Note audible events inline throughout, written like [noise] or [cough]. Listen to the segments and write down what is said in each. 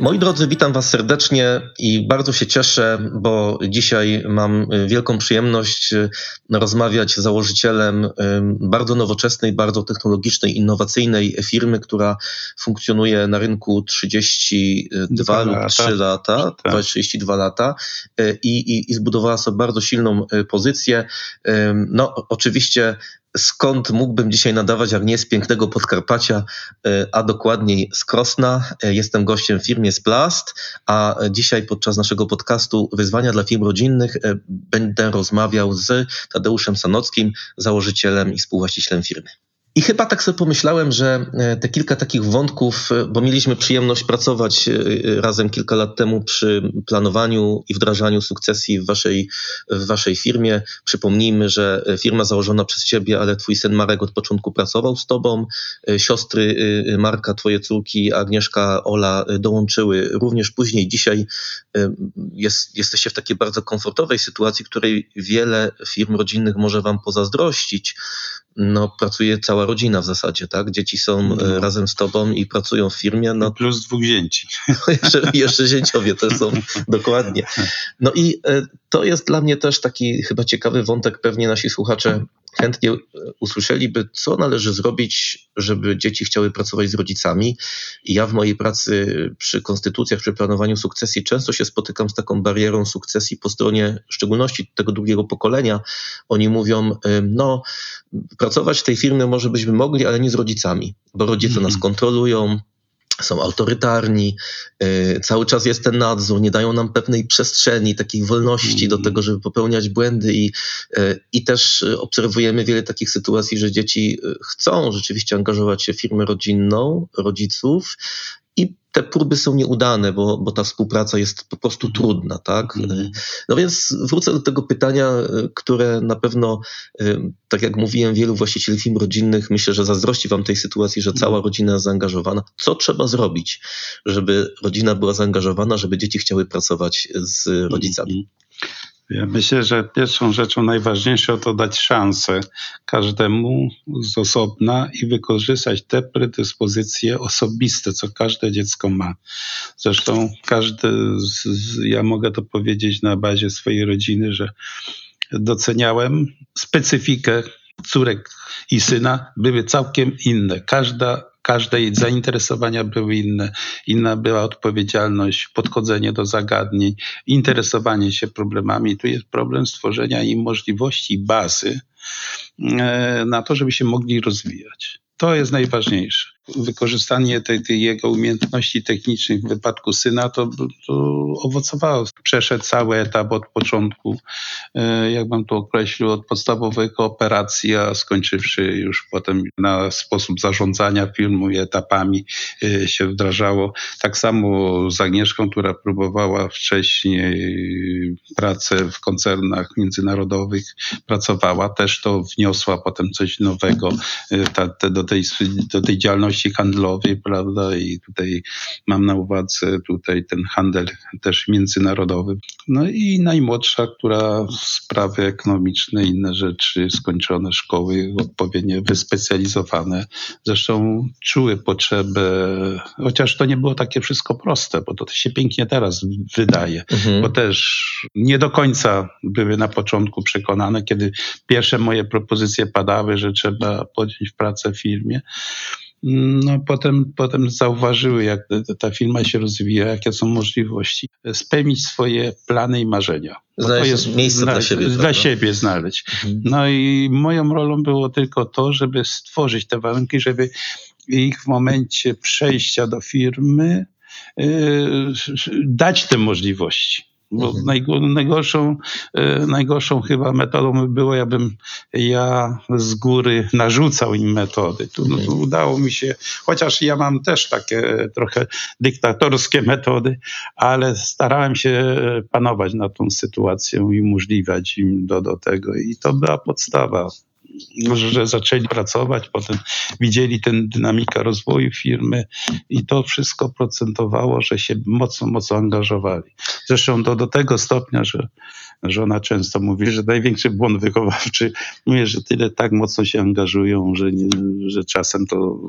Moi drodzy, witam Was serdecznie i bardzo się cieszę, bo dzisiaj mam wielką przyjemność e, rozmawiać z założycielem e, bardzo nowoczesnej, bardzo technologicznej, innowacyjnej firmy, która funkcjonuje na rynku 32 lub 3 lata, tak. 32 lata i, i, i zbudowała sobie bardzo silną pozycję. No, oczywiście skąd mógłbym dzisiaj nadawać, jak nie z pięknego Podkarpacia, e, a dokładniej z Krosna. E, jestem gościem w firmie Splast, a dzisiaj podczas naszego podcastu Wyzwania dla firm rodzinnych e, będę rozmawiał z Tadeuszem Sanockim, założycielem i współwłaścicielem firmy. I chyba tak sobie pomyślałem, że e, te kilka takich wątków, e, bo mieliśmy przyjemność pracować e, razem kilka lat temu przy planowaniu i wdrażaniu sukcesji w waszej, w waszej firmie. Przypomnijmy, że firma założona przez ciebie, ale twój syn Marek od początku pracował z tobą. Siostry Marka, twoje córki Agnieszka, Ola dołączyły również później. Dzisiaj jest, jesteście w takiej bardzo komfortowej sytuacji, której wiele firm rodzinnych może wam pozazdrościć no, pracuje cała rodzina w zasadzie, tak? Dzieci są no. razem z tobą i pracują w firmie. No, Plus dwóch zięci. [laughs] jeszcze, jeszcze zięciowie też są, [laughs] dokładnie. No i e, to jest dla mnie też taki chyba ciekawy wątek, pewnie nasi słuchacze chętnie usłyszeliby, co należy zrobić, żeby dzieci chciały pracować z rodzicami. I ja w mojej pracy przy konstytucjach, przy planowaniu sukcesji często się spotykam z taką barierą sukcesji po stronie, w szczególności tego drugiego pokolenia. Oni mówią, no, pracować w tej firmie może byśmy mogli, ale nie z rodzicami, bo rodzice nas mhm. kontrolują, są autorytarni, yy, cały czas jest ten nadzór, nie dają nam pewnej przestrzeni, takiej wolności mm. do tego, żeby popełniać błędy i, yy, i też obserwujemy wiele takich sytuacji, że dzieci y, chcą rzeczywiście angażować się w firmę rodzinną rodziców, te próby są nieudane, bo, bo ta współpraca jest po prostu mhm. trudna, tak? Mhm. No więc wrócę do tego pytania, które na pewno, tak jak mówiłem, wielu właścicieli firm rodzinnych myślę, że zazdrości wam tej sytuacji, że cała mhm. rodzina jest zaangażowana. Co trzeba zrobić, żeby rodzina była zaangażowana, żeby dzieci chciały pracować z rodzicami? Ja myślę, że pierwszą rzeczą najważniejszą to dać szansę każdemu z osobna i wykorzystać te predyspozycje osobiste, co każde dziecko ma. Zresztą każdy, ja mogę to powiedzieć na bazie swojej rodziny, że doceniałem specyfikę córek i syna, były całkiem inne. Każda każde jej zainteresowania były inne. Inna była odpowiedzialność, podchodzenie do zagadnień, interesowanie się problemami. Tu jest problem stworzenia im możliwości, bazy e, na to, żeby się mogli rozwijać. To jest najważniejsze wykorzystanie tej, tej, jego umiejętności technicznych w wypadku syna to, to owocowało. Przeszedł cały etap od początku, e, jak bym to określił, od podstawowej kooperacji, a skończywszy już potem na sposób zarządzania filmu i etapami e, się wdrażało. Tak samo z Agnieszką, która próbowała wcześniej pracę w koncernach międzynarodowych, pracowała, też to wniosła potem coś nowego e, ta, do, tej, do tej działalności działalności handlowej, prawda, i tutaj mam na uwadze tutaj ten handel też międzynarodowy. No i najmłodsza, która sprawy ekonomiczne, inne rzeczy, skończone szkoły, odpowiednio wyspecjalizowane, zresztą czuły potrzebę, chociaż to nie było takie wszystko proste, bo to się pięknie teraz wydaje, mhm. bo też nie do końca były na początku przekonane, kiedy pierwsze moje propozycje padały, że trzeba podjąć pracę w firmie. No, potem, potem zauważyły, jak ta firma się rozwija, jakie są możliwości spełnić swoje plany i marzenia. Znaleźć to jest miejsce dla siebie. Dla prawda? siebie znaleźć. Mhm. No i moją rolą było tylko to, żeby stworzyć te warunki, żeby ich w momencie przejścia do firmy yy, dać te możliwości. Bo Mhm. najgorszą, e, najgorszą chyba metodą by było, jakbym ja z góry narzucał im metody. Tu, no, Mhm. udało mi się, chociaż ja mam też takie trochę dyktatorskie metody, ale starałem się e, panować nad tą sytuacją i umożliwiać im do, do tego. I to była podstawa. Że zaczęli pracować, potem widzieli tę dynamikę rozwoju firmy i to wszystko procentowało, że się mocno, mocno angażowali. Zresztą to do tego stopnia, że żona często mówi, że największy błąd wychowawczy, mówię, że tyle tak mocno się angażują, że, nie, że czasem to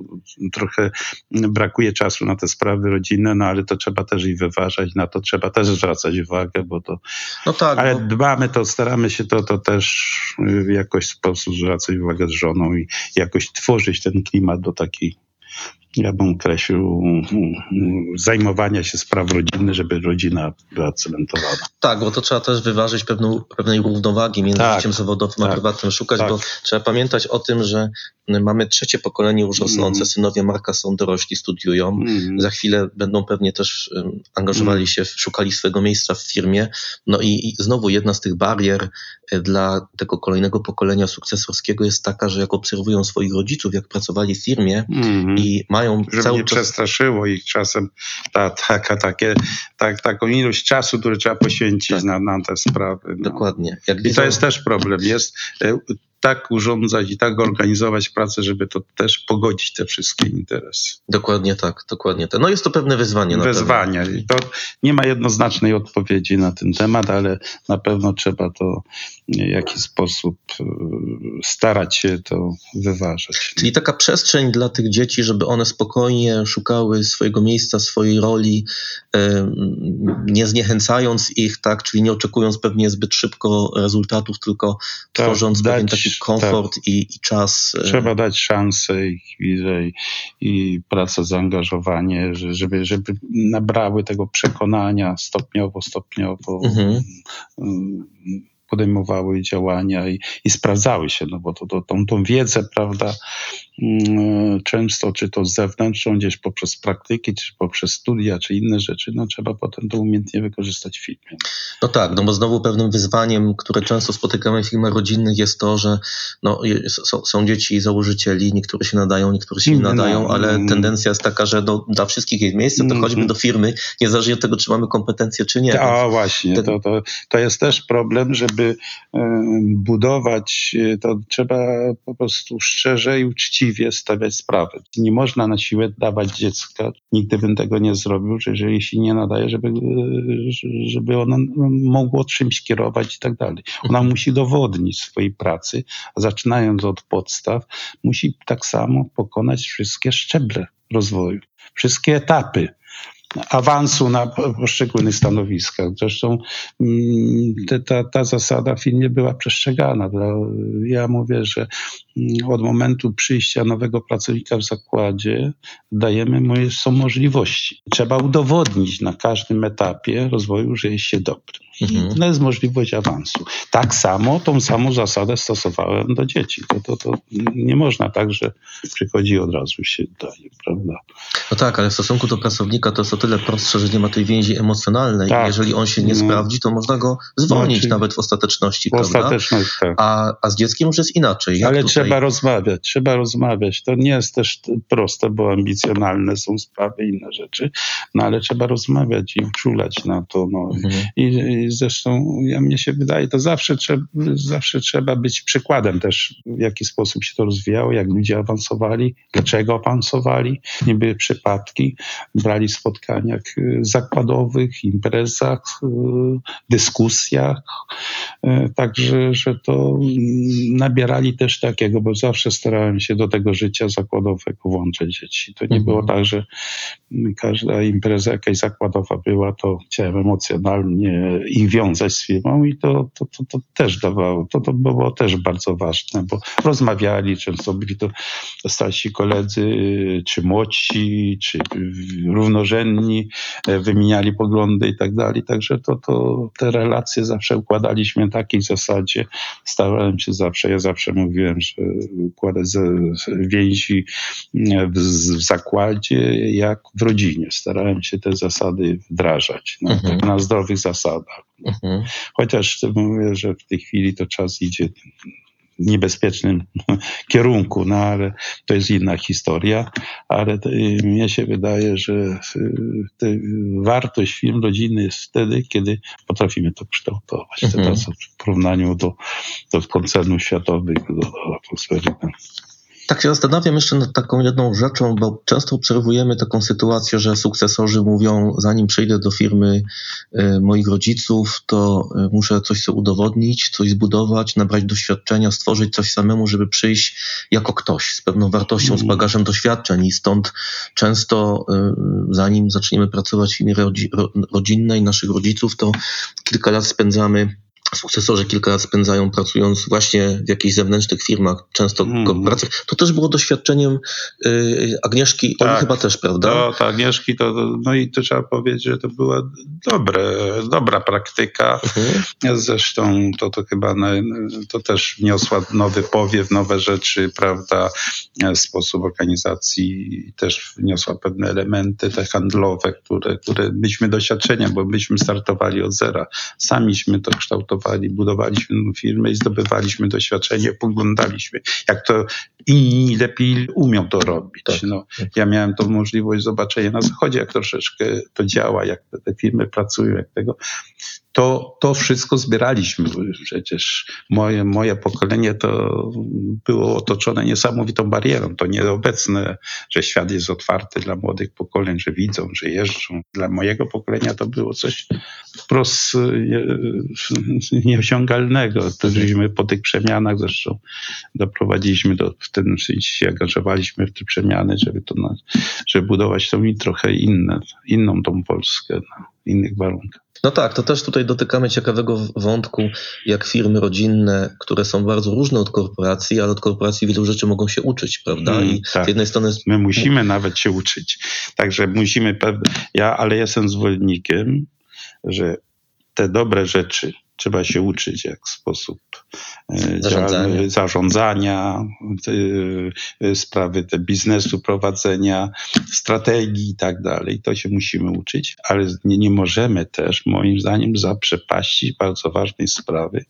trochę brakuje czasu na te sprawy rodzinne, no ale to trzeba też i wyważać, na to trzeba też zwracać uwagę, bo to, No tak, ale bo, dbamy to, staramy się to, to też w jakoś sposób zwracać uwagę z żoną i jakoś tworzyć ten klimat do takiej, ja bym określił, mm, zajmowania się spraw rodzinnych, żeby rodzina była cementowana. tak, bo to trzeba też wyważyć pewną, pewnej równowagi między Tak, życiem zawodowym a tak, prywatnym szukać, tak. bo trzeba pamiętać o tym, że mamy trzecie pokolenie już rosnące, Mhm. synowie Marka są dorośli, studiują. Mm. Za chwilę będą pewnie też angażowali Mm. się, szukali swojego miejsca w firmie. No i, i znowu jedna z tych barier e, dla tego kolejnego pokolenia sukcesorskiego jest taka, że jak obserwują swoich rodziców, jak pracowali w firmie Mhm. i mają żeby cały nie czas przestraszyło ich czasem ta, taka, takie, tak, taką ilość czasu, który trzeba poświęcić Tak. na, na te sprawy. No. Dokładnie. Jak I widzą, to jest też problem. Jest e, tak urządzać i tak organizować pracę, żeby to też pogodzić te wszystkie interesy. Dokładnie tak, dokładnie tak. No jest to pewne wyzwanie. na pewno. Wezwania. I to nie ma jednoznacznej odpowiedzi na ten temat, ale na pewno trzeba to w jakiś sposób e, starać się to wyważać. Czyli taka przestrzeń dla tych dzieci, żeby one spokojnie szukały swojego miejsca, swojej roli, em, nie zniechęcając ich, tak, czyli nie oczekując pewnie zbyt szybko rezultatów, tylko Tak, tworząc pewien dać- taki komfort i, i czas. e, Trzeba dać szansę i chwilę i, i pracę, zaangażowanie, że- żeby, żeby nabrały tego przekonania stopniowo, stopniowo. Mhm. mm, podejmowały działania i, i sprawdzały się, no bo to, to, tą, tą wiedzę, prawda, mm, często czy to zewnętrzną, gdzieś poprzez praktyki, czy poprzez studia, czy inne rzeczy, no trzeba potem to umiejętnie wykorzystać w filmie. No tak, no bo znowu pewnym wyzwaniem, które często spotykamy w filmach rodzinnych jest to, że no, są, są dzieci założycieli, niektóre się nadają, niektóre się nie Nie nadają, no, ale mm. tendencja jest taka, że do, dla wszystkich jest miejsce, to Mhm. choćby do firmy, niezależnie od tego, czy mamy kompetencje, czy nie. A właśnie, ten- to, to, to jest też problem, żeby e, budować, e, to trzeba po prostu szczerze i uczciwie stawiać sprawy. Nie można na siłę dawać dziecka, nigdy bym tego nie zrobił, że jeżeli się nie nadaje, żeby, e, żeby ono mogło czymś kierować i tak dalej. Ona musi dowodnić swojej pracy, a zaczynając od podstaw, musi tak samo pokonać wszystkie szczeble rozwoju, wszystkie etapy awansu na po- poszczególnych stanowiskach. Zresztą mm, ta, ta zasada w filmie była przestrzegana. Ja mówię, że od momentu przyjścia nowego pracownika w zakładzie dajemy mu są możliwości. Trzeba udowodnić na każdym etapie rozwoju, że jest się dobrym. Mhm. To jest możliwość awansu. Tak samo, tą samą zasadę stosowałem do dzieci. To, to, to nie można tak, że przychodzi i od razu się daje, prawda? No tak, ale w stosunku do pracownika to jest o tyle prostsze, że nie ma tej więzi emocjonalnej. Tak. Jeżeli on się nie No. sprawdzi, to można go zwolnić Znaczy- nawet w ostateczności, W prawda? ostateczności tak. A, a z dzieckiem już jest inaczej. Jak Ale tutaj? Trzeba rozmawiać, trzeba rozmawiać. To nie jest też proste, bo ambicjonalne są sprawy i inne rzeczy, no ale trzeba rozmawiać i uczulać na to. No. Mhm. I, I zresztą ja mnie się wydaje, to zawsze trzeba, zawsze trzeba być przykładem też, w jaki sposób się to rozwijało, jak ludzie awansowali, dlaczego awansowali, nie były przypadki, brali w spotkaniach y, zakładowych, imprezach, y, dyskusjach, y, także, że to mm, nabierali też takiego, bo zawsze starałem się do tego życia zakładowego włączyć dzieci. To nie Mhm. było tak, że każda impreza jakaś zakładowa była, to chciałem emocjonalnie ich wiązać z firmą i to, to, to, to też dawało, to, to było też bardzo ważne, bo rozmawiali, często byli to starsi koledzy, czy młodsi, czy równorzędni, e, wymieniali poglądy i tak dalej. Także to, to te relacje zawsze układaliśmy na takiej zasadzie. Starałem się zawsze, ja zawsze mówiłem, że układać więzi w, w zakładzie jak w rodzinie. Starałem się te zasady wdrażać no, mhm. na zdrowych zasadach. Mhm. Chociaż mówię, że w tej chwili to czas idzie niebezpiecznym [laughs] kierunku, no ale to jest inna historia, ale to, mnie się wydaje, że y, wartość film rodziny jest wtedy, kiedy potrafimy to kształtować. Mhm. Teraz w porównaniu do, do koncernów światowych, do, do atmosfery. Tak się zastanawiam jeszcze nad taką jedną rzeczą, bo często obserwujemy taką sytuację, że sukcesorzy mówią, zanim przejdę do firmy y, moich rodziców, to y, muszę coś sobie udowodnić, coś zbudować, nabrać doświadczenia, stworzyć coś samemu, żeby przyjść jako ktoś z pewną wartością, z bagażem doświadczeń. I stąd często y, zanim zaczniemy pracować w firmie rodzinnej naszych rodziców, to kilka lat spędzamy sukcesorzy kilka lat spędzają pracując właśnie w jakichś zewnętrznych firmach, często mm. korporacjach. To też było doświadczeniem y, Agnieszki, tak, Oli chyba też, prawda? To, to Agnieszki, to, no i to trzeba powiedzieć, że to była dobre, dobra praktyka. Mhm. Zresztą to, to chyba na, to też wniosła nowy powiew, nowe rzeczy, prawda, sposób organizacji też wniosła pewne elementy te handlowe, które, które byliśmy doświadczenia, bo byśmy startowali od zera. Samiśmy to kształtowali budowali, budowaliśmy firmę i zdobywaliśmy doświadczenie, poglądaliśmy, jak to inni lepiej umią to robić. Tak. No, ja miałem tą możliwość zobaczenia na zachodzie, jak troszeczkę to działa, jak te firmy pracują, jak tego to, to wszystko zbieraliśmy. Przecież moje, moje pokolenie to było otoczone niesamowitą barierą. To nieobecne, że świat jest otwarty dla młodych pokoleń, że widzą, że jeżdżą. Dla mojego pokolenia to było coś wprost nieosiągalnego. To żeśmy po tych przemianach zresztą doprowadziliśmy do, w tym sensie się angażowaliśmy w te przemiany, żeby to, żeby budować tą i trochę inne, inną tą Polskę na innych warunkach. No tak, to też tutaj dotykamy ciekawego wątku, jak firmy rodzinne, które są bardzo różne od korporacji, ale od korporacji wielu rzeczy mogą się uczyć, prawda? Mm, I tak. z jednej strony. My musimy nawet się uczyć. Także musimy. Ja, ale jestem zwolennikiem, że te dobre rzeczy, trzeba się uczyć, jak sposób e, zarządzania, zarządzania e, sprawy te biznesu prowadzenia, strategii i tak dalej. To się musimy uczyć, ale nie, nie możemy też, moim zdaniem, zaprzepaścić bardzo ważnej sprawy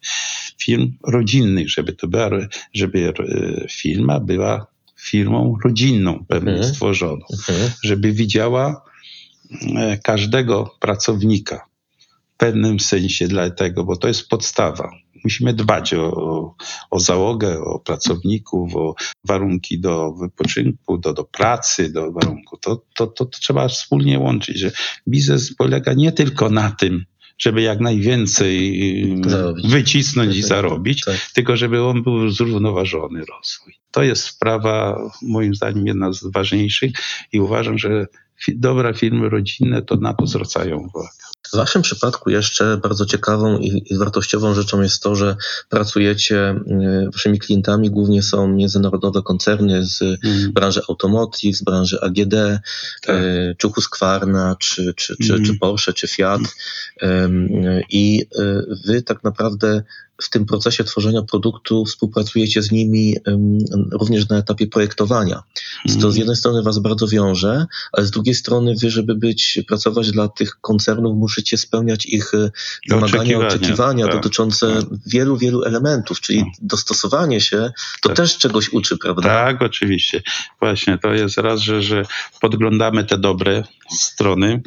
firm rodzinnych, żeby to była, żeby e, firma była firmą rodzinną pewnie mhm. stworzoną, mhm. żeby widziała każdego pracownika pewnym sensie dlatego, bo to jest podstawa. Musimy dbać o, o załogę, o pracowników, o warunki do wypoczynku, do, do pracy, do warunku. To, to, to, to trzeba wspólnie łączyć, że biznes polega nie tylko na tym, żeby jak najwięcej zarobić. wycisnąć i tak, zarobić, tak. tylko żeby on był zrównoważony rozwój. To jest sprawa, moim zdaniem, jedna z ważniejszych i uważam, że dobre firmy rodzinne to na to zwracają uwagę. W Waszym przypadku jeszcze bardzo ciekawą i, wartościową rzeczą jest to, że pracujecie, y, Waszymi klientami głównie są międzynarodowe koncerny z mm. branży automotive, z branży AGD, tak. Y, czy Husqvarna, czy, czy, czy, mm. czy Porsche, czy Fiat. I y, Wy tak naprawdę w tym procesie tworzenia produktu współpracujecie z nimi również na etapie projektowania. To z mhm. jednej strony was bardzo wiąże, ale z drugiej strony wy, żeby być, pracować dla tych koncernów, musicie spełniać ich e, wymagania, oczekiwania, oczekiwania tak, dotyczące tak. wielu, wielu elementów, czyli tak. dostosowanie się to tak. też czegoś uczy, prawda? Tak, oczywiście. Właśnie to jest raz, że, że podglądamy te dobre strony,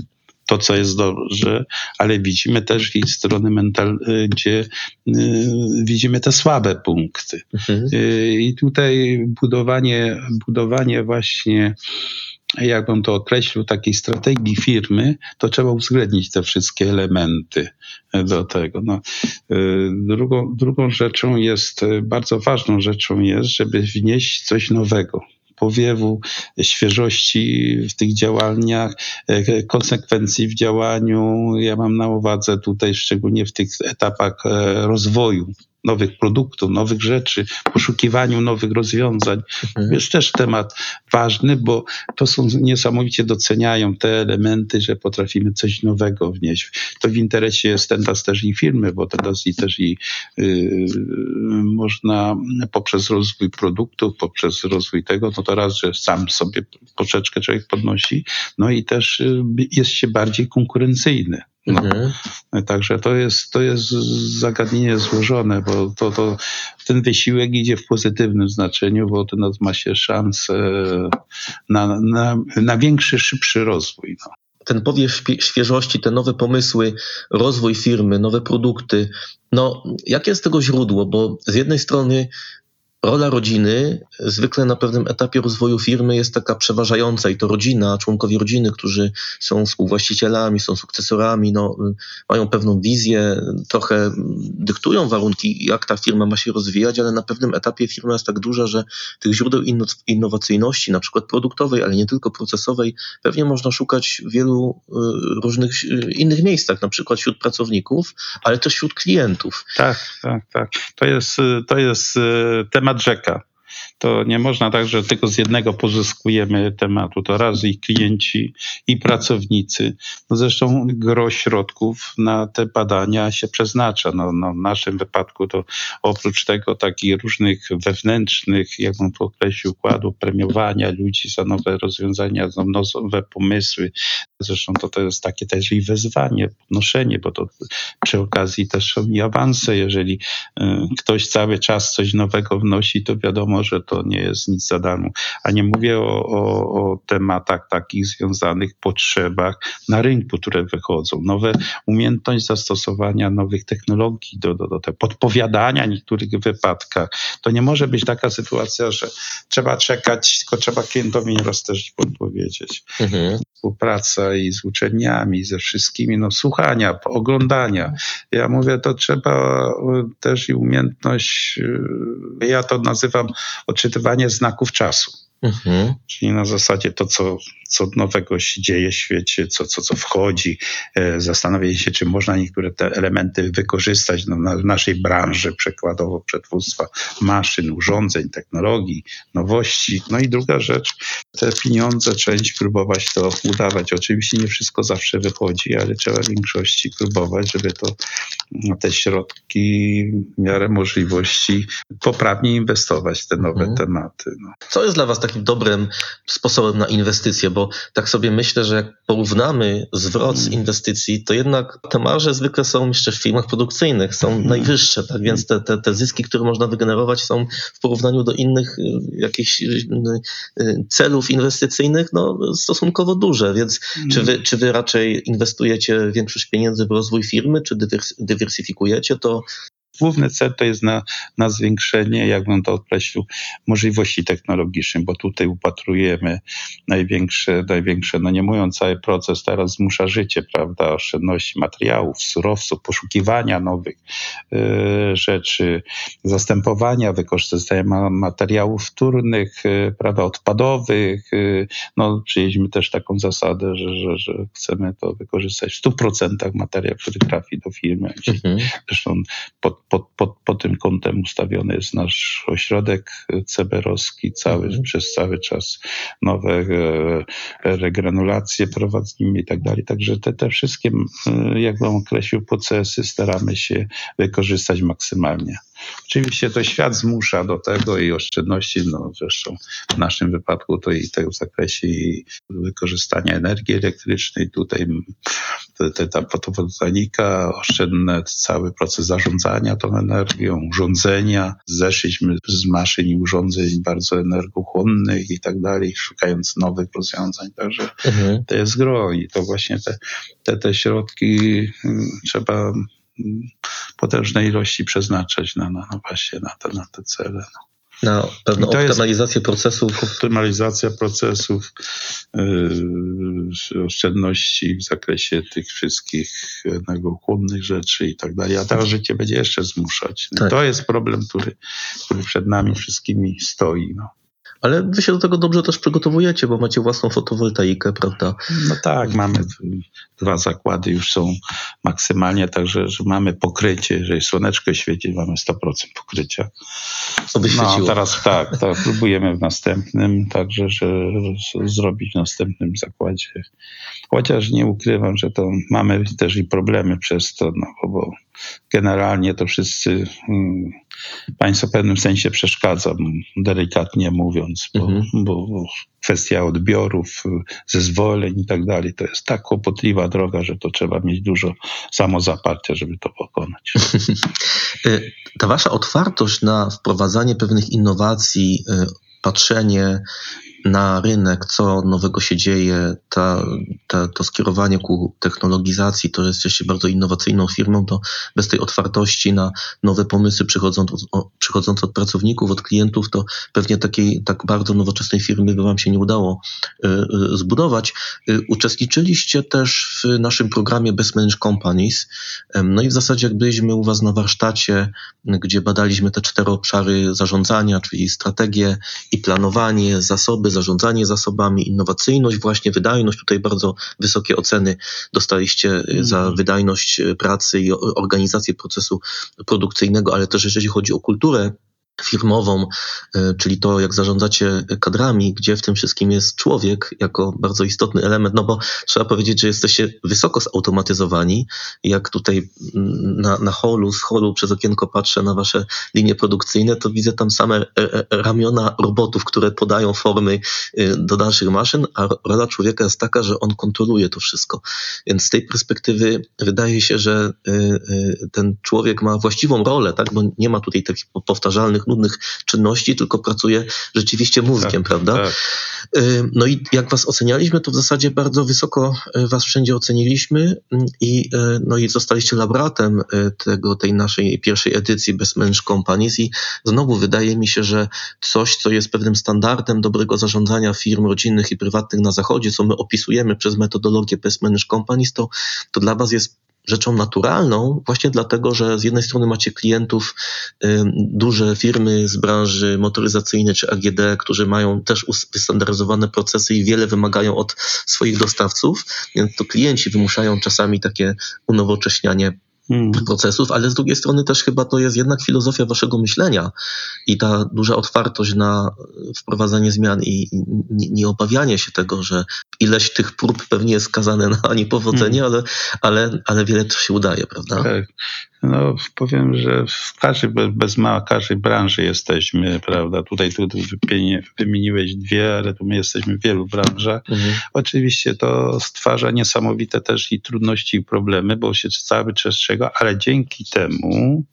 to, co jest dobrze, ale widzimy też i strony mental, y, gdzie y, widzimy te słabe punkty. Mhm. Y, I tutaj budowanie, budowanie właśnie jakbym to określił, takiej strategii firmy, to trzeba uwzględnić te wszystkie elementy do tego. No, drugą, drugą rzeczą jest, bardzo ważną rzeczą jest, żeby wnieść coś nowego powiewu, świeżości w tych działaniach, e, konsekwencji w działaniu. Ja mam na uwadze tutaj szczególnie w tych etapach e, rozwoju nowych produktów, nowych rzeczy, poszukiwaniu nowych rozwiązań. Mhm. Jest też temat ważny, bo to są niesamowicie doceniają te elementy, że potrafimy coś nowego wnieść. To w interesie jest teraz też i firmy, bo teraz i też i yy, można poprzez rozwój produktów, poprzez rozwój tego, no to raz, że sam sobie poczeczkę człowiek podnosi, no i też y, jest się bardziej konkurencyjny. No. Mhm. Także to jest, to jest zagadnienie złożone, bo to, to ten wysiłek idzie w pozytywnym znaczeniu, bo to nas ma się szansę na, na, na większy, szybszy rozwój. No. ten powiew świeżości, te nowe pomysły, rozwój firmy, nowe produkty. No, jakie jest tego źródło? Bo z jednej strony rola rodziny zwykle na pewnym etapie rozwoju firmy jest taka przeważająca i to rodzina, członkowie rodziny, którzy są współwłaścicielami, są sukcesorami, no, mają pewną wizję, trochę dyktują warunki, jak ta firma ma się rozwijać, ale na pewnym etapie firma jest tak duża, że tych źródeł inno- innowacyjności, na przykład produktowej, ale nie tylko procesowej, pewnie można szukać w wielu y, różnych y, innych miejscach, na przykład wśród pracowników, ale też wśród klientów. Tak, tak, tak. To jest, y, to jest temat rzeka. To nie można tak, że tylko z jednego pozyskujemy tematu. To raz i klienci, i pracownicy. No zresztą gro środków na te badania się przeznacza. No, no w naszym wypadku to oprócz tego takich różnych wewnętrznych, jak bym to określił, układów premiowania ludzi za nowe rozwiązania, za nowe pomysły. Zresztą to, to jest takie też i wyzwanie, podnoszenie, bo to przy okazji też są i awanse. Jeżeli y, ktoś cały czas coś nowego wnosi, to wiadomo, że to nie jest nic za darmo. A nie mówię o, o, o tematach takich związanych, potrzebach na rynku, które wychodzą. Nowe umiejętność zastosowania nowych technologii do, do, do tego, podpowiadania w niektórych wypadkach. To nie może być taka sytuacja, że trzeba czekać, tylko trzeba klientowi nieraz też podpowiedzieć Mhm. Współpraca i z uczelniami, ze wszystkimi, no słuchania, oglądania. Ja mówię, to trzeba y, też i umiejętność, y, ja to nazywam odczytywanie znaków czasu. Mhm. Czyli na zasadzie to, co, co nowego się dzieje w świecie, co, co, co wchodzi, e, zastanowienie się, czy można niektóre te elementy wykorzystać no, na, w naszej branży, przykładowo przetwórstwa maszyn, urządzeń, technologii, nowości. No i druga rzecz, te pieniądze, część próbować to udawać. Oczywiście nie wszystko zawsze wychodzi, ale trzeba w większości próbować, żeby to no, te środki w miarę możliwości poprawnie inwestować w te nowe Mhm. tematy. No. Co jest dla Was takim dobrym sposobem na inwestycje? Bo tak sobie myślę, że jak porównamy zwrot z inwestycji, to jednak te marże zwykle są jeszcze w firmach produkcyjnych, są najwyższe, tak? Więc te, te, te zyski, które można wygenerować są w porównaniu do innych y, jakichś y, y, celów inwestycyjnych no, stosunkowo duże, więc czy wy, czy wy raczej inwestujecie większość pieniędzy w rozwój firmy, czy dywers, dywersyfikujecie to? Główny cel to jest na, na zwiększenie, jakbym to określił, możliwości technologicznych, bo tutaj upatrujemy największe, największe, no nie mówiąc cały proces teraz zmusza życie, prawda, oszczędności materiałów, surowców, poszukiwania nowych e, rzeczy, zastępowania, wykorzystania ma- materiałów wtórnych, e, prawda, odpadowych. e, no przyjęliśmy też taką zasadę, że, że, że chcemy to wykorzystać w 100% materiał, który trafi do firmy. Mhm. Zresztą pod, pod, pod, pod tym kątem ustawiony jest nasz ośrodek ceberowski, cały, Mhm. przez cały czas nowe e, regranulacje prowadzimy i tak dalej. Także te, te wszystkie, jak bym określił, procesy staramy się wykorzystać maksymalnie. Oczywiście to świat zmusza do tego i oszczędności, no zresztą w naszym wypadku to i tego w zakresie wykorzystania energii elektrycznej, tutaj te, ta fotowoltaika, oszczędny cały proces zarządzania tą energią, urządzenia. Zeszliśmy z maszyn i urządzeń bardzo energochłonnych i tak dalej, szukając nowych rozwiązań. Także Mhm. to jest gro i to właśnie te, te, te środki mm, trzeba potężnej ilości przeznaczać na, na, na właśnie na te, na te cele. Na pewną optymalizację procesów. Optymalizacja procesów, yy, oszczędności w zakresie tych wszystkich energochłonnych rzeczy i tak dalej. A teraz życie będzie jeszcze zmuszać. Tak. To jest problem, który, który przed nami wszystkimi stoi. No. Ale wy się do tego dobrze też przygotowujecie, bo macie własną fotowoltaikę, prawda? No tak, mamy dwa zakłady, już są maksymalnie, także że mamy pokrycie, jeżeli słoneczko świeci, mamy 100% pokrycia. No, świeciło. teraz tak, tak, próbujemy w następnym, także, że zrobić w następnym zakładzie. Chociaż nie ukrywam, że to mamy też i problemy przez to, no, bo, generalnie to wszyscy, mm, państwo w pewnym sensie przeszkadza, delikatnie mówiąc, bo, Mhm. bo kwestia odbiorów, zezwoleń i tak dalej, to jest tak kłopotliwa droga, że to trzeba mieć dużo samozaparcia, żeby to pokonać. Y, [laughs] Ta wasza otwartość na wprowadzanie pewnych innowacji, y, patrzenie na rynek, co nowego się dzieje, ta, ta, to skierowanie ku technologizacji, to że jesteście bardzo innowacyjną firmą, to bez tej otwartości na nowe pomysły przychodzące od, przychodzące od pracowników, od klientów, to pewnie takiej tak bardzo nowoczesnej firmy by wam się nie udało y, y, zbudować. Y, Uczestniczyliście też w naszym programie Best Companies, No i w zasadzie jak byliśmy u Was na warsztacie, gdzie badaliśmy te cztery obszary zarządzania, czyli strategię i planowanie, zasoby, zarządzanie zasobami, innowacyjność, właśnie wydajność, tutaj bardzo wysokie oceny dostaliście y, za Mhm. wydajność y, pracy i organizację procesu produkcyjnego, ale też jeżeli chodzi o kulturę firmową, y, czyli to, jak zarządzacie kadrami, gdzie w tym wszystkim jest człowiek jako bardzo istotny element, no bo trzeba powiedzieć, że jesteście wysoko zautomatyzowani. Jak tutaj mm, na, na holu, z holu przez okienko patrzę na wasze linie produkcyjne, to widzę tam same e, e, ramiona robotów, które podają formy y, do dalszych maszyn, a rola człowieka jest taka, że on kontroluje to wszystko. Więc z tej perspektywy wydaje się, że y, y, ten człowiek ma właściwą rolę, tak? bo nie ma tutaj takich powtarzalnych, nudnych czynności, tylko pracuje rzeczywiście mózgiem, prawda? Tak. Y, No i jak was ocenialiśmy, to w zasadzie bardzo wysoko y, was wszędzie oceniliśmy mm, i, y, no i zostaliście laureatem y, tego, tej naszej pierwszej edycji Managed Companies i znowu wydaje mi się, że coś, co jest pewnym standardem dobrego zarządzania firm rodzinnych i prywatnych na zachodzie, co my opisujemy przez metodologię Best Managed Companies, to, to dla was jest rzeczą naturalną, właśnie dlatego, że z jednej strony macie klientów, y, duże firmy z branży motoryzacyjnej czy AGD, którzy mają też wystandaryzowane procesy i wiele wymagają od swoich dostawców, więc to klienci wymuszają czasami takie unowocześnianie Mm. procesów, ale z drugiej strony też chyba to jest jednak filozofia waszego myślenia i ta duża otwartość na wprowadzanie zmian i i nie, nie obawianie się tego, że ileś tych prób pewnie jest skazane na [laughs] niepowodzenie, ale, ale, ale wiele też się udaje, prawda? Tak. No, powiem, że w każdej, be- bez mała każdej branży jesteśmy, prawda? Tutaj tu wymieniłeś dwie, ale tu my jesteśmy w wielu branżach. Mhm. Oczywiście to stwarza niesamowite też i trudności i problemy, bo się cały czas czego, ale dzięki temu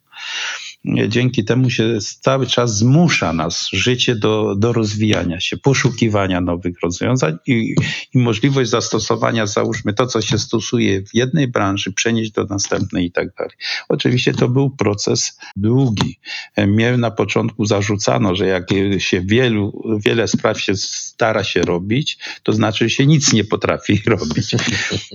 dzięki temu się cały czas zmusza nas życie do, do rozwijania się, poszukiwania nowych rozwiązań i, i możliwość zastosowania, załóżmy to, co się stosuje w jednej branży, przenieść do następnej i tak dalej. Oczywiście to był proces długi. Mnie na początku zarzucano, że jak się wielu, wiele spraw się stara się robić, to znaczy, się nic nie potrafi [laughs] robić.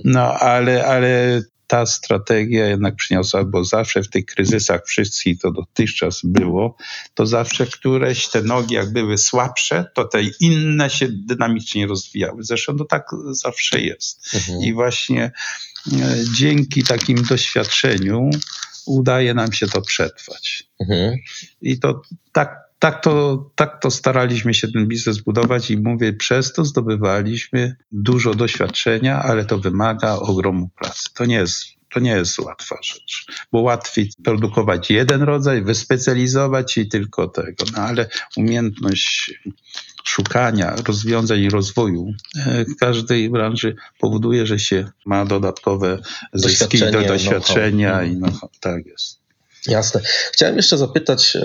No, ale, ale ta strategia jednak przyniosła, bo zawsze w tych kryzysach wszystkich to dotychczas było, to zawsze któreś te nogi jak były słabsze, to te inne się dynamicznie rozwijały. Zresztą to tak zawsze jest. Mhm. I właśnie e, dzięki takim doświadczeniu udaje nam się to przetrwać. Mhm. I to tak, tak, to, tak to staraliśmy się ten biznes budować i mówię, przez to zdobywaliśmy dużo doświadczenia, ale to wymaga ogromu pracy. To nie jest, to nie jest łatwa rzecz, bo łatwiej produkować jeden rodzaj, wyspecjalizować się i tylko tego, no ale umiejętność szukania rozwiązań i rozwoju e, każdej branży powoduje, że się ma dodatkowe zyski, do doświadczenia i no, tak jest. Jasne. Chciałem jeszcze zapytać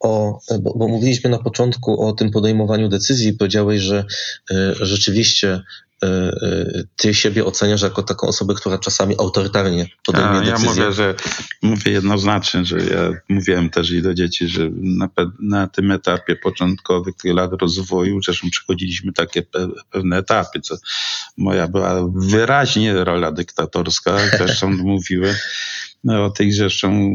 o, bo, bo mówiliśmy na początku o tym podejmowaniu decyzji. Powiedziałeś, że e, rzeczywiście e, e, ty siebie oceniasz jako taką osobę, która czasami autorytarnie podejmie Ja, ja decyzje. mówię, że mówię jednoznacznie, że ja mówiłem też i do dzieci, że na, na tym etapie początkowych tych lat rozwoju, zresztą przechodziliśmy takie pe, pewne etapy, co moja była wyraźnie rola dyktatorska, zresztą [laughs] mówiłem, no, tych zresztą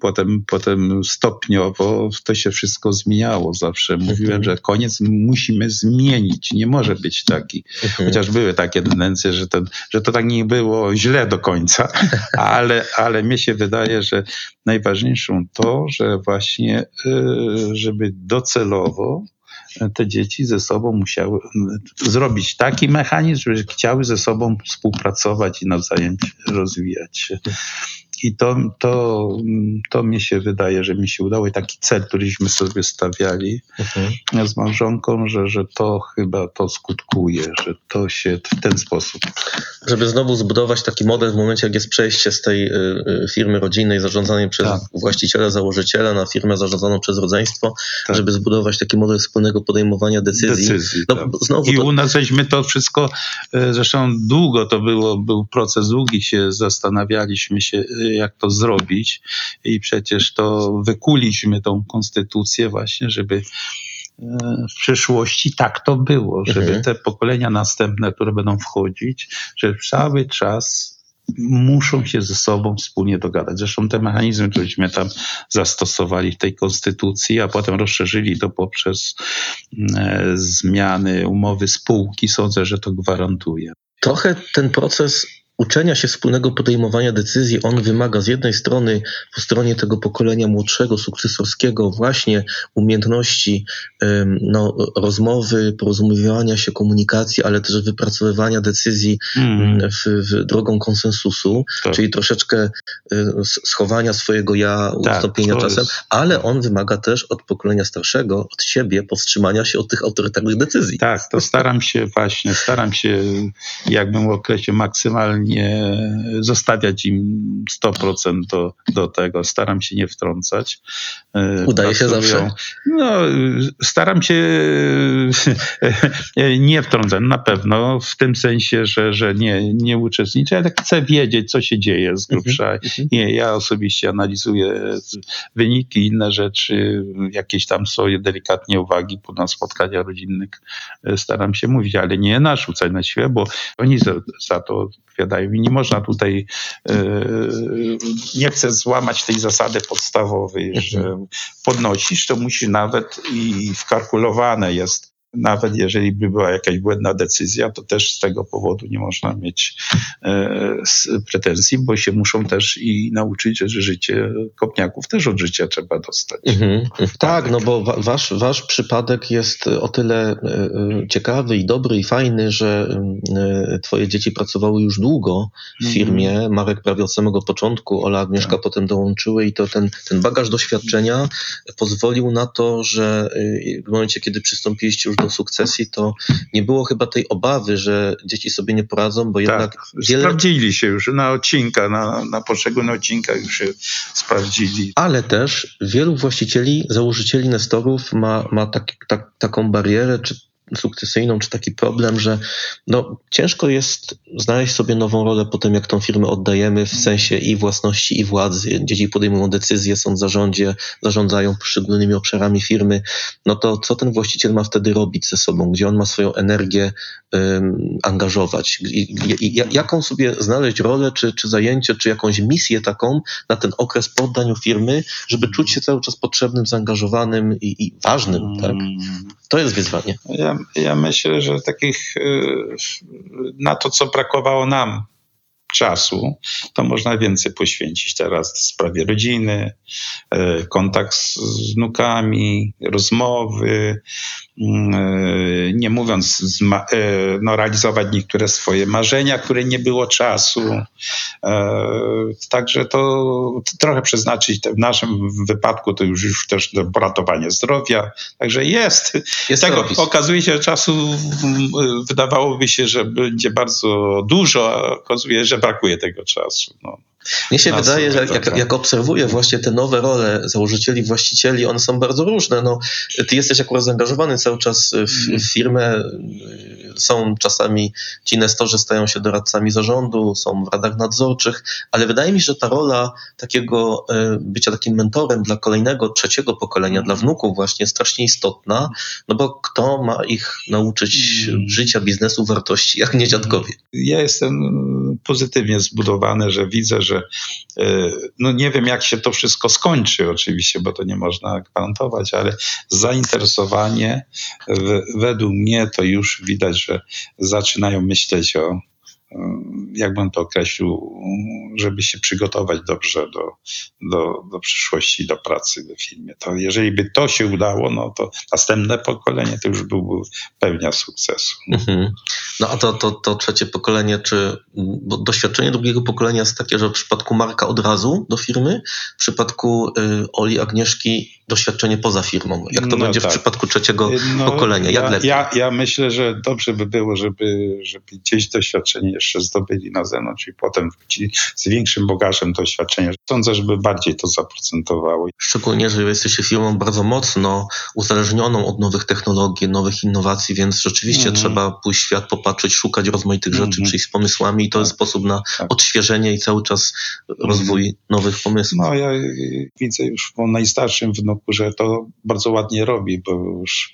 potem, potem stopniowo to się wszystko zmieniało. Zawsze mówiłem, Mhm. że koniec musimy zmienić, nie może być taki. Mhm. Chociaż były takie tendencje, że, ten, że to tak nie było źle do końca, [laughs] ale, ale mnie się wydaje, że najważniejszą to, że właśnie, y, żeby docelowo te dzieci ze sobą musiały zrobić taki mechanizm, żeby chciały ze sobą współpracować i nawzajem rozwijać się. I to, to, to mi się wydaje, że mi się udało i taki cel, któryśmy sobie stawiali Mhm. z małżonką, że, że to chyba to skutkuje, że to się w ten sposób. Żeby znowu zbudować taki model w momencie, jak jest przejście z tej y, y, firmy rodzinnej zarządzanej przez Tak. właściciela, założyciela na firmę zarządzaną przez rodzeństwo, Tak. żeby zbudować taki model wspólnego podejmowania decyzji. decyzji. No, tak. znowu I to, u nas żeśmy to wszystko, e, zresztą długo to było, był proces długi, się zastanawialiśmy się, jak to zrobić i przecież to wykuliśmy tą konstytucję właśnie, żeby e, w przyszłości tak to było, żeby Mhm. te pokolenia następne, które będą wchodzić, że cały czas muszą się ze sobą wspólnie dogadać. Zresztą te mechanizmy, któreśmy tam zastosowali w tej konstytucji, a potem rozszerzyli to poprzez e, zmiany umowy spółki, sądzę, że to gwarantuje. trochę ten proces uczenia się wspólnego podejmowania decyzji, on wymaga z jednej strony po stronie tego pokolenia młodszego, sukcesorskiego właśnie umiejętności no, rozmowy, porozumiewania się, komunikacji, ale też wypracowywania decyzji Mm, w, w drogą konsensusu, tak. czyli troszeczkę s- schowania swojego ja, Tak, ustąpienia czasem, ale on wymaga też od pokolenia starszego, od siebie powstrzymania się od tych autorytarnych decyzji. Tak, to staram się właśnie, staram się jakbym w okresie maksymalnie zostawiać im 100% do, do tego. Staram się nie wtrącać. E, Udaje się zawsze? No, staram się nie wtrącać, na pewno, w tym sensie, że, że nie, nie uczestniczę, ale chcę wiedzieć, co się dzieje z grubsza. Mhm. Nie, ja osobiście analizuję wyniki, inne rzeczy, jakieś tam są delikatnie uwagi na spotkaniach rodzinnych. e, Staram się mówić, ale nie narzucać na siebie, bo oni za, za to odpowiadają i nie można tutaj, e, nie chcę złamać tej zasady podstawowej, że podnosisz, to musi nawet i wkalkulowane jest. Nawet jeżeli by była jakaś błędna decyzja, to też z tego powodu nie można mieć e, pretensji, bo się muszą też i nauczyć, że życie kopniaków też od życia trzeba dostać. Mhm. Tak, no bo wa- wasz, wasz przypadek jest o tyle e, e, ciekawy i dobry i fajny, że e, twoje dzieci pracowały już długo w Mhm. firmie. Marek prawie od samego początku, Ola Agnieszka Tak. potem dołączyły i to ten, ten bagaż doświadczenia pozwolił na to, że e, w momencie, kiedy przystąpiliście już do sukcesji, to nie było chyba tej obawy, że dzieci sobie nie poradzą, bo jednak Tak, wiele sprawdzili się już na odcinka, na, na poszczególnych odcinkach już się sprawdzili. Ale też wielu właścicieli, założycieli Nestorów ma, ma taki, tak, taką barierę, czy sukcesyjną, czy taki problem, że no, ciężko jest znaleźć sobie nową rolę po tym, jak tą firmę oddajemy w sensie i własności, i władzy. Dzieci podejmują decyzje, są w zarządzie, zarządzają poszczególnymi obszarami firmy. No to co ten właściciel ma wtedy robić ze sobą? Gdzie on ma swoją energię um, angażować? I, i, i, jaką sobie znaleźć rolę, czy, czy zajęcie, czy jakąś misję taką na ten okres po oddaniu firmy, żeby czuć się cały czas potrzebnym, zaangażowanym i, i ważnym, tak? Mm. To jest wyzwanie. Ja, ja myślę, że takich y, na to, co brakowało nam czasu, to można więcej poświęcić teraz sprawie rodziny, y, kontakt z, wnukami, rozmowy, nie mówiąc y, no, realizować niektóre swoje marzenia, które nie było czasu. E, Także to trochę przeznaczyć, w naszym wypadku to już, już też do ratowania zdrowia. Także jest. Jest Tego robić. okazuje się, że czasu mm, wydawałoby się, że będzie bardzo dużo, a okazuje, że brakuje tego czasu. No. Mnie się nas wydaje, że jak, wygląda. jak obserwuję właśnie te nowe role założycieli, właścicieli, one są bardzo różne. No, ty jesteś akurat zaangażowany cały czas w, w firmę. Są czasami ci nestorzy stają się doradcami zarządu, są w radach nadzorczych, ale wydaje mi się, że ta rola takiego e, bycia takim mentorem dla kolejnego, trzeciego pokolenia, dla wnuków właśnie jest strasznie istotna, no bo kto ma ich nauczyć Mm. życia, biznesu, wartości, jak nie dziadkowie. Ja jestem pozytywnie zbudowane, że widzę, że e, no nie wiem jak się to wszystko skończy oczywiście, bo to nie można gwarantować, ale zainteresowanie według mnie to już widać, że zaczynają myśleć o jak bym to określił, żeby się przygotować dobrze do, do, do przyszłości, do pracy w filmie. To jeżeli by to się udało, no to następne pokolenie to już byłby pewnia sukcesu. Mhm. No a to, to, to trzecie pokolenie, czy bo doświadczenie drugiego pokolenia jest takie, że w przypadku Marka od razu do firmy, w przypadku y, Oli Agnieszki doświadczenie poza firmą. Jak to No będzie tak. w przypadku trzeciego No, pokolenia? Jak ja, lepiej? ja, ja myślę, że dobrze by było, żeby, żeby gdzieś doświadczenie jeszcze zdobyli na zewnątrz i potem wrócili z większym bagażem doświadczenia. Sądzę, żeby bardziej to zaprocentowało. Szczególnie, że jesteście firmą bardzo mocno uzależnioną od nowych technologii, nowych innowacji, więc rzeczywiście Mhm. trzeba pójść w świat, popatrzeć, szukać rozmaitych rzeczy, Mhm. przyjść z pomysłami i to jest Tak. sposób na Tak. odświeżenie i cały czas rozwój nowych pomysłów. No ja widzę już po najstarszym wnuku, że to bardzo ładnie robi, bo już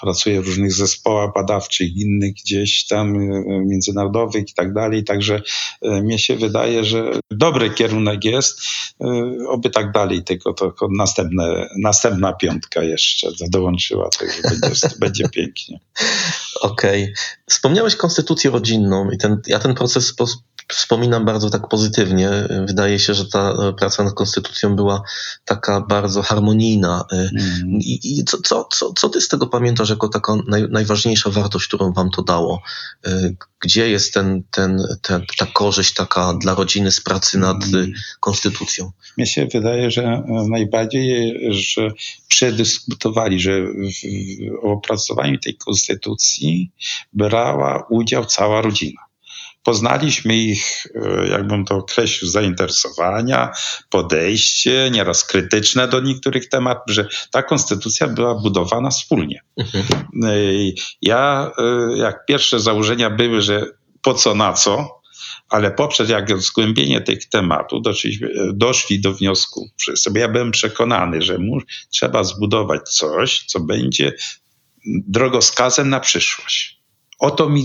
pracuje w różnych zespołach badawczych, innych gdzieś tam y, międzynarodowych i tak dalej. Także y, mnie się wydaje, że dobry kierunek jest. Y, Oby tak dalej, tylko to następne, następna piątka jeszcze dołączyła, także będzie, [laughs] będzie pięknie. Okej. Wspomniałeś konstytucję rodzinną i ten, ja ten proces wspominam bardzo tak pozytywnie. Wydaje się, że ta e, praca nad konstytucją była taka bardzo harmonijna. Mm. I, i co, co, co, co ty z tego pamiętasz jako taka naj, najważniejsza wartość, którą wam to dało? E, Gdzie jest ten, ten, ten, ta korzyść taka dla rodziny z pracy nad Mm. konstytucją? Mnie się wydaje, że najbardziej, że przedyskutowali, że w opracowaniu tej konstytucji brała udział cała rodzina. Poznaliśmy ich, e, jakbym to określił, zainteresowania, podejście, nieraz krytyczne do niektórych tematów, że ta konstytucja była budowana wspólnie. Mhm. E, Ja, e, jak pierwsze założenia były, że po co, na co, ale poprzez jak zgłębienie tych tematów doszliśmy, doszli do wniosku wszyscy, bo ja byłem przekonany, że mu, trzeba zbudować coś, co będzie drogowskazem na przyszłość. O to mi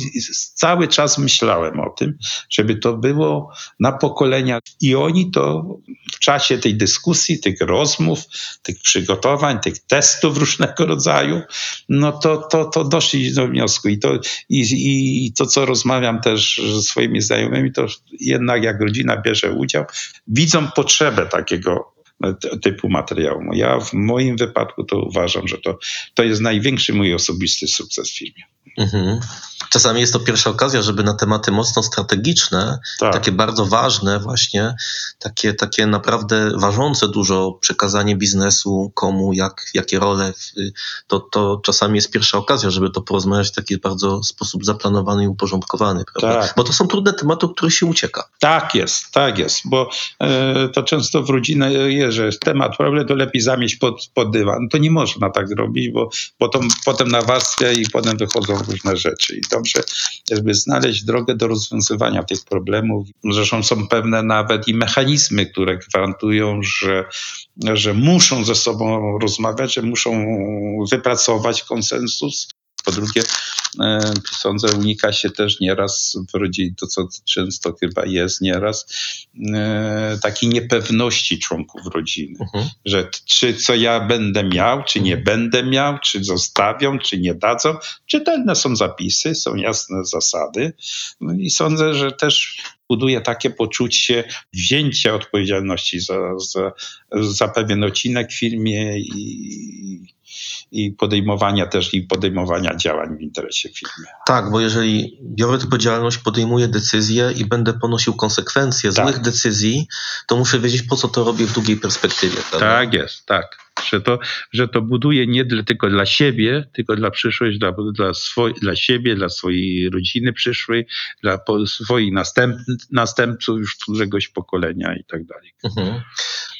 cały czas myślałem o tym, żeby to było na pokolenia. I oni to w czasie tej dyskusji, tych rozmów, tych przygotowań, tych testów różnego rodzaju, no to, to, to doszli do wniosku. I to, i, I to, co rozmawiam też ze swoimi znajomymi, to jednak jak rodzina bierze udział, widzą potrzebę takiego typu materiału. Ja w moim wypadku to uważam, że to, to jest największy mój osobisty sukces w firmie. Mhm. Czasami jest to pierwsza okazja, żeby na tematy mocno strategiczne, Tak. takie bardzo ważne właśnie, takie, takie naprawdę ważące dużo przekazanie biznesu, komu, jak, jakie role, to, to czasami jest pierwsza okazja, żeby to porozmawiać w taki bardzo sposób zaplanowany i uporządkowany, prawda? Tak. Bo to są trudne tematy, o których się ucieka. Tak jest, tak jest, bo e, to często w rodzinę jest, że temat problem to lepiej zamieść pod, pod dywan. To nie można tak zrobić, bo potem, potem nawarstwia i potem wychodzą różne rzeczy. I dobrze, żeby znaleźć drogę do rozwiązywania tych problemów. Zresztą są pewne nawet i mechanizmy, które gwarantują, że, że muszą ze sobą rozmawiać, że muszą wypracować konsensus. Po drugie, e, sądzę, unika się też nieraz w rodzinie, to co często chyba jest nieraz, e, takiej niepewności członków rodziny, Mhm. że czy co ja będę miał, czy nie będę miał, czy zostawią, czy nie dadzą. Czytelne są zapisy, są jasne zasady no i sądzę, że też buduje takie poczucie wzięcia odpowiedzialności za, za, za pewien odcinek w firmie i, i podejmowania też i podejmowania działań w interesie firmy. Tak, bo jeżeli biorę odpowiedzialność, podejmuję decyzje i będę ponosił konsekwencje Tak. złych decyzji, to muszę wiedzieć, po co to robię w długiej perspektywie. Prawda? Tak jest, tak. Że to, że to buduje nie tylko dla siebie, tylko dla przyszłość, dla, dla, swoj, dla siebie, dla swojej rodziny przyszłej, dla po, swoich następ, następców już któregoś pokolenia i tak dalej. Mhm.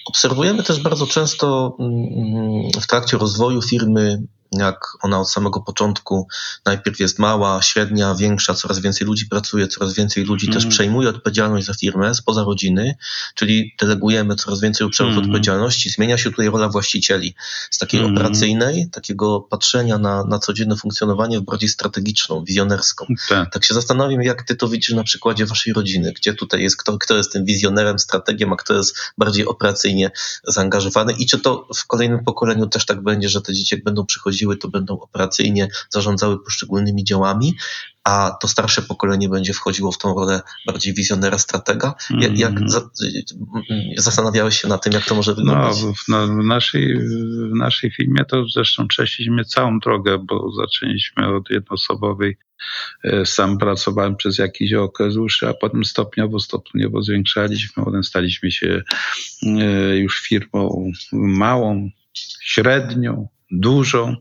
Obserwujemy też bardzo często mm, w trakcie rozwoju firmy jak ona od samego początku najpierw jest mała, średnia, większa, coraz więcej ludzi pracuje, coraz więcej ludzi Mhm. też przejmuje odpowiedzialność za firmę spoza rodziny, czyli delegujemy coraz więcej obszarów Mhm. odpowiedzialności. Zmienia się tutaj rola właścicieli z takiej Mhm. operacyjnej, takiego patrzenia na, na codzienne funkcjonowanie w bardziej strategiczną, wizjonerską. Tak. Tak się zastanawiam, jak ty to widzisz na przykładzie waszej rodziny, gdzie tutaj jest, kto, kto jest tym wizjonerem, strategiem, a kto jest bardziej operacyjnie zaangażowany i czy to w kolejnym pokoleniu też tak będzie, że te dzieci jak będą przychodziły, to będą operacyjnie zarządzały poszczególnymi działami, a to starsze pokolenie będzie wchodziło w tą rolę bardziej wizjonera, stratega? Ja- Jak Mhm. za, zastanawiałeś się na tym, jak to może No, wyglądać? w, no, w, naszej, w naszej firmie to zresztą przeszliśmy całą drogę, bo zaczęliśmy od jednoosobowej. E, Sam pracowałem przez jakiś okres dłuższy, a potem stopniowo, stopniowo zwiększaliśmy. Potem staliśmy się e, już firmą małą, średnią, dużą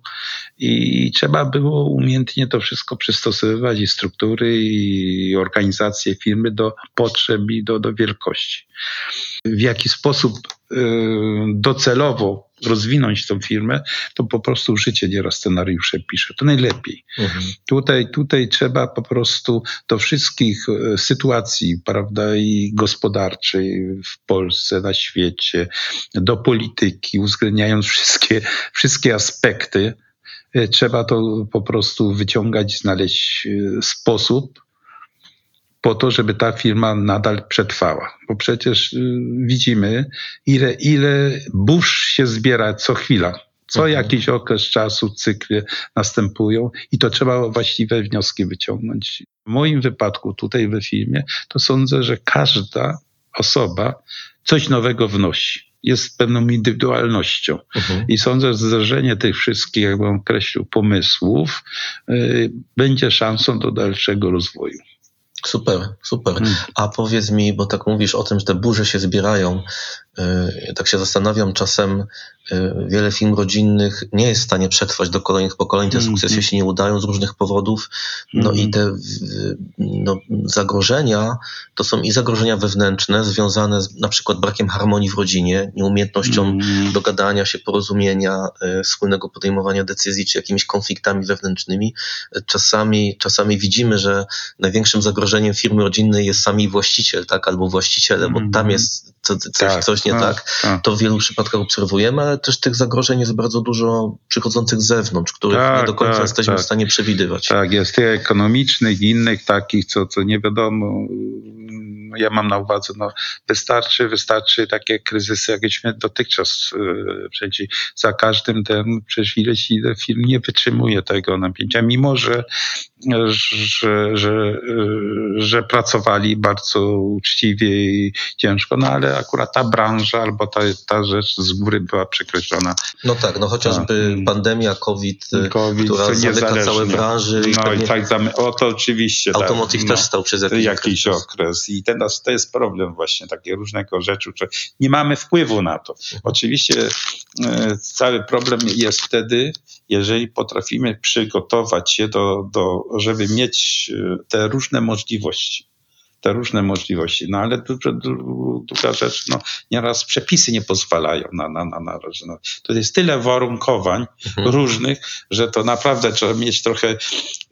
i trzeba było umiejętnie to wszystko przystosowywać i struktury i organizację firmy do potrzeb i do, do wielkości. W jaki sposób docelowo rozwinąć tą firmę, to po prostu życie nieraz scenariusze pisze. To najlepiej. Mhm. Tutaj, tutaj trzeba po prostu do wszystkich e, sytuacji, prawda, i gospodarczej w Polsce, na świecie, do polityki, uwzględniając wszystkie, wszystkie aspekty, e, trzeba to po prostu wyciągać, znaleźć sposób po to, żeby ta firma nadal przetrwała. Bo przecież y, widzimy, ile, ile burz się zbiera co chwila. Co Mhm. jakiś okres czasu, cykle następują i to trzeba właściwe wnioski wyciągnąć. W moim wypadku tutaj we filmie to sądzę, że każda osoba coś nowego wnosi. Jest pewną indywidualnością. Mhm. I sądzę, że zderzenie tych wszystkich, jak bym określił, pomysłów y, będzie szansą do dalszego rozwoju. Super, super. Mm. A powiedz mi, bo tak mówisz o tym, że te burze się zbierają, tak się zastanawiam czasem, yy, wiele firm rodzinnych nie jest w stanie przetrwać do kolejnych pokoleń, te Mhm. sukcesy się nie udają z różnych powodów, no Mhm. i te w- no, zagrożenia to są i zagrożenia wewnętrzne związane z na przykład brakiem harmonii w rodzinie, nieumiejętnością Mm. dogadania się, porozumienia, y, wspólnego podejmowania decyzji, czy jakimiś konfliktami wewnętrznymi. Czasami, czasami widzimy, że największym zagrożeniem firmy rodzinnej jest sami właściciel, tak, albo właściciele, bo tam Mhm. jest co, coś, Tak, coś nie tak. tak. To w wielu przypadkach obserwujemy, ale też tych zagrożeń jest bardzo dużo przychodzących z zewnątrz, których Tak, nie do końca tak, jesteśmy tak. w stanie przewidywać. Tak, jest tych ekonomicznych i innych takich, co, co nie wiadomo. No, Ja mam na uwadze, no, wystarczy, wystarczy takie kryzysy, jakieśmy dotychczas e, przecież za każdym tym, przecież ileś ile firm nie wytrzymuje tego napięcia, mimo że, że, że, e, że pracowali bardzo uczciwie i ciężko, no ale akurat ta branża albo ta, ta rzecz z góry była przekreślona. No tak, no chociażby Tak. pandemia COVID, y, COVID, która zamyka niezależnie. całe branże i No i tak, zamy- o to oczywiście. tak. automotive No. też stał przez jakiś, jakiś okres. I teraz to jest problem właśnie, takie różnego rzeczy, że nie mamy wpływu na to. Oczywiście e, cały problem jest wtedy, jeżeli potrafimy przygotować się do, do żeby mieć e, te różne możliwości. Te różne możliwości. No ale dru- druga rzecz, no nieraz przepisy nie pozwalają na, na, na, na no, To jest tyle warunkowań Mhm. różnych, że to naprawdę trzeba mieć trochę,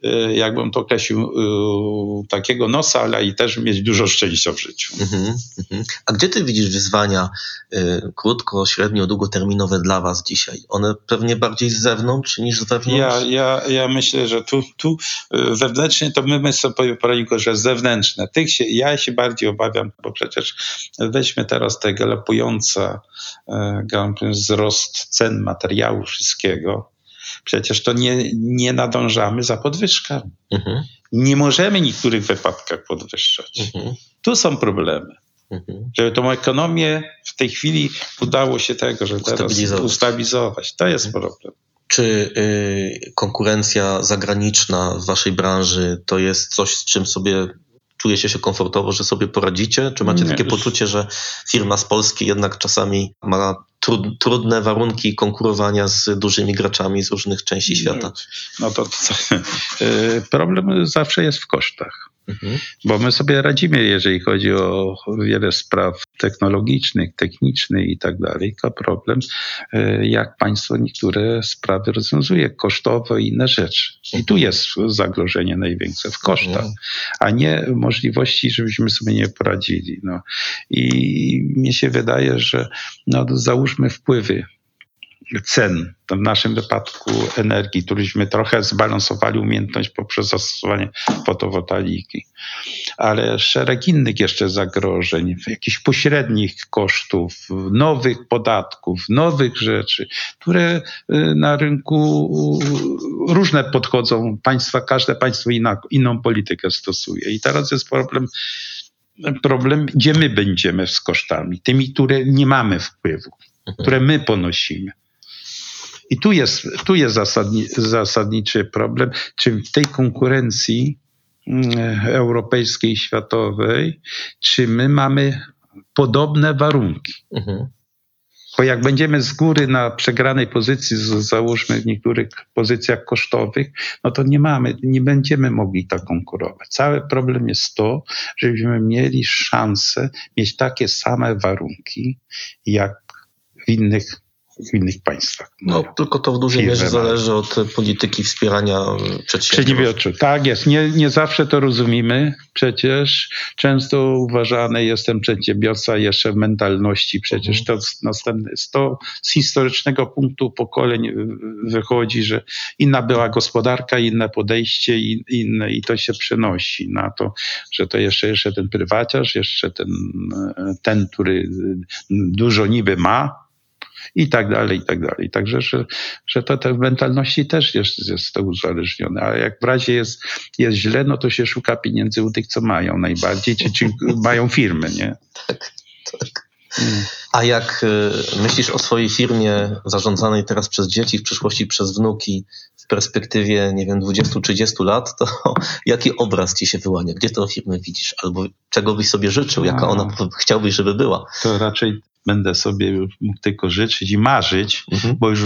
e, jakbym to określił, e, takiego nosa, ale i też mieć dużo szczęścia w życiu. Mhm, mhm. A gdzie ty widzisz wyzwania y, krótko, średnio, długoterminowe dla was dzisiaj? One pewnie bardziej z zewnątrz niż z wewnątrz? Ja, ja, ja myślę, że tu, tu wewnętrznie to my, my sobie że zewnętrzne. Tych się, ja się bardziej obawiam, bo przecież weźmy teraz te galopujące e, galopujący wzrost cen materiału wszystkiego. Przecież to nie, nie nadążamy za podwyżkami. Mhm, Nie możemy w niektórych wypadkach podwyższać. mhm, Tu są problemy. mhm. Żeby tą ekonomię w tej chwili udało się tego, że teraz Ustabilizować. ustabilizować. To jest problem. Czy y, konkurencja zagraniczna w waszej branży to jest coś, z czym sobie czujecie się komfortowo, że sobie poradzicie? Czy macie Nie. takie poczucie, że firma z Polski jednak czasami ma trud, trudne warunki konkurowania z dużymi graczami z różnych części świata? No to, to [laughs] y, problem zawsze jest w kosztach. Mhm. Bo my sobie radzimy, jeżeli chodzi o wiele spraw technologicznych, technicznych i tak dalej. Tylko problem, e, jak państwo niektóre sprawy rozwiązuje, kosztowe i inne rzeczy. I tu jest zagrożenie największe w kosztach, Mhm. a nie możliwości, żebyśmy sobie nie poradzili. No. I mnie się wydaje, że no, załóżmy wpływy cen, w naszym wypadku energii, któryśmy trochę zbalansowali umiejętność poprzez zastosowanie fotowoltaiki, ale szereg innych jeszcze zagrożeń, jakichś pośrednich kosztów, nowych podatków, nowych rzeczy, które y, na rynku y, różne podchodzą. Państwa, każde państwo inną politykę stosuje. I teraz jest problem, problem, gdzie my będziemy z kosztami, tymi, które nie mamy wpływu, które my ponosimy. I tu jest, tu jest zasadni, zasadniczy problem, czy w tej konkurencji mm, europejskiej, światowej, czy my mamy podobne warunki. Mhm. Bo jak będziemy z góry na przegranej pozycji, załóżmy w niektórych pozycjach kosztowych, no to nie mamy, nie będziemy mogli tak konkurować. Cały problem jest to, żebyśmy mieli szansę mieć takie same warunki, jak w innych, w innych państwach. No, tylko to w dużej Firmy mierze zależy od polityki wspierania przedsiębiorstw. Przedsiębiorczo. Tak jest. Nie, nie zawsze to rozumiemy. Przecież często uważany jestem przedsiębiorca jeszcze w mentalności. Przecież to z, następne, to z historycznego punktu pokoleń y, wychodzi, że inna była gospodarka, inne podejście i, inne, i to się przenosi na to, że to jeszcze, jeszcze ten prywaciarz, jeszcze ten, e, ten, który dużo niby ma, i tak dalej, i tak dalej. Także, że, że to te mentalności też jest, jest to uzależnione, ale jak w razie jest, jest źle, no to się szuka pieniędzy u tych, co mają najbardziej, czy, czy [laughs] mają firmy, nie? Tak, tak. Mm. A jak y, myślisz o swojej firmie zarządzanej teraz przez dzieci, w przyszłości przez wnuki, w perspektywie, nie wiem, 20-30 lat, to [laughs] jaki obraz ci się wyłania? Gdzie tę firmę widzisz? Albo czego byś sobie życzył? Jaka ona chciałbyś, żeby była? To raczej będę sobie mógł tylko życzyć i marzyć, Mhm. bo już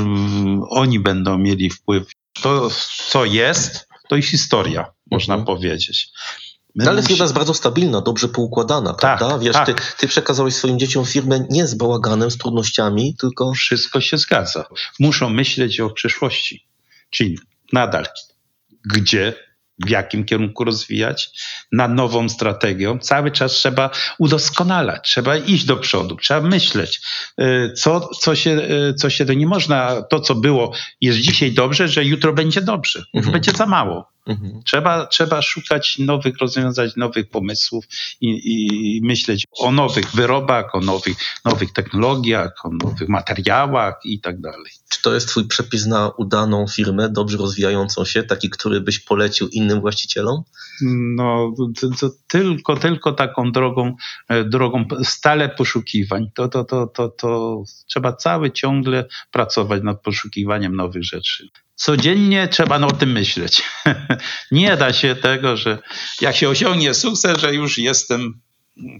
oni będą mieli wpływ. To, co jest, to jest historia, można Mhm. powiedzieć. My No ale firma jest bardzo stabilna, dobrze poukładana, Tak, prawda? Wiesz, tak. ty, ty przekazałeś swoim dzieciom firmę nie z bałaganem, z trudnościami, tylko wszystko się zgadza. Muszą myśleć o przyszłości. Czyli nadal gdzie, w jakim kierunku rozwijać, na nową strategią. Cały czas trzeba udoskonalać, trzeba iść do przodu, trzeba myśleć, y, co, co, się, y, co się, nie można, to co było jest dzisiaj dobrze, że jutro będzie dobrze, już Mhm. będzie za mało. Mhm. Trzeba, trzeba szukać nowych rozwiązań, nowych pomysłów i, i myśleć o nowych wyrobach, o nowych, nowych technologiach, o nowych materiałach i tak dalej. Czy to jest twój przepis na udaną firmę, dobrze rozwijającą się, taki, który byś polecił innym właścicielom? No, to, to tylko, tylko taką drogą, e, drogą stale poszukiwań. To, to, to, to, to trzeba cały ciągle pracować nad poszukiwaniem nowych rzeczy. Codziennie trzeba o tym myśleć. [laughs] Nie da się tego, że jak się osiągnie sukces, że już jestem.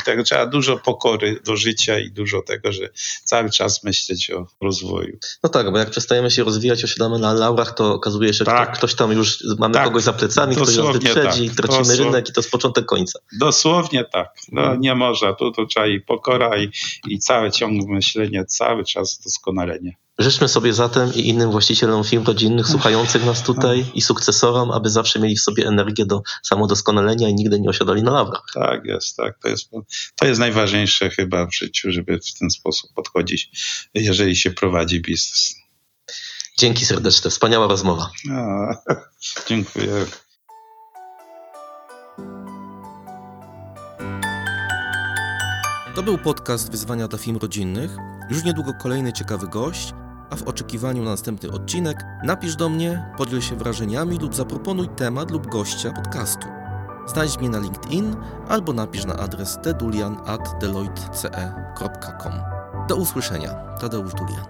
Tego trzeba dużo pokory do życia i dużo tego, że cały czas myśleć o rozwoju. No tak, bo jak przestajemy się rozwijać, osiadamy na laurach, to okazuje się, że Tak. kto, ktoś tam już, mamy Tak. kogoś za plecami, ktoś nas wyprzedzi, tak. tracimy Dosłownie. rynek i to jest początek końca. Dosłownie tak. No, nie można. Tu, tu trzeba i pokora, i, i całe ciągłe myślenie, cały czas doskonalenie. Życzmy sobie zatem i innym właścicielom firm rodzinnych słuchających nas tutaj i sukcesorom, aby zawsze mieli w sobie energię do samodoskonalenia i nigdy nie osiadali na lawrach. Tak jest, tak. To jest, to jest najważniejsze chyba w życiu, żeby w ten sposób podchodzić, jeżeli się prowadzi biznes. Dzięki serdeczne, wspaniała rozmowa. A, [laughs] dziękuję. To był podcast Wyzwania dla Firm Rodzinnych. Już niedługo kolejny ciekawy gość, a w oczekiwaniu na następny odcinek napisz do mnie, podziel się wrażeniami lub zaproponuj temat lub gościa podcastu. Znajdź mnie na LinkedIn albo napisz na adres tedulian.deloitte.com. Do usłyszenia. Tadeusz Dulian.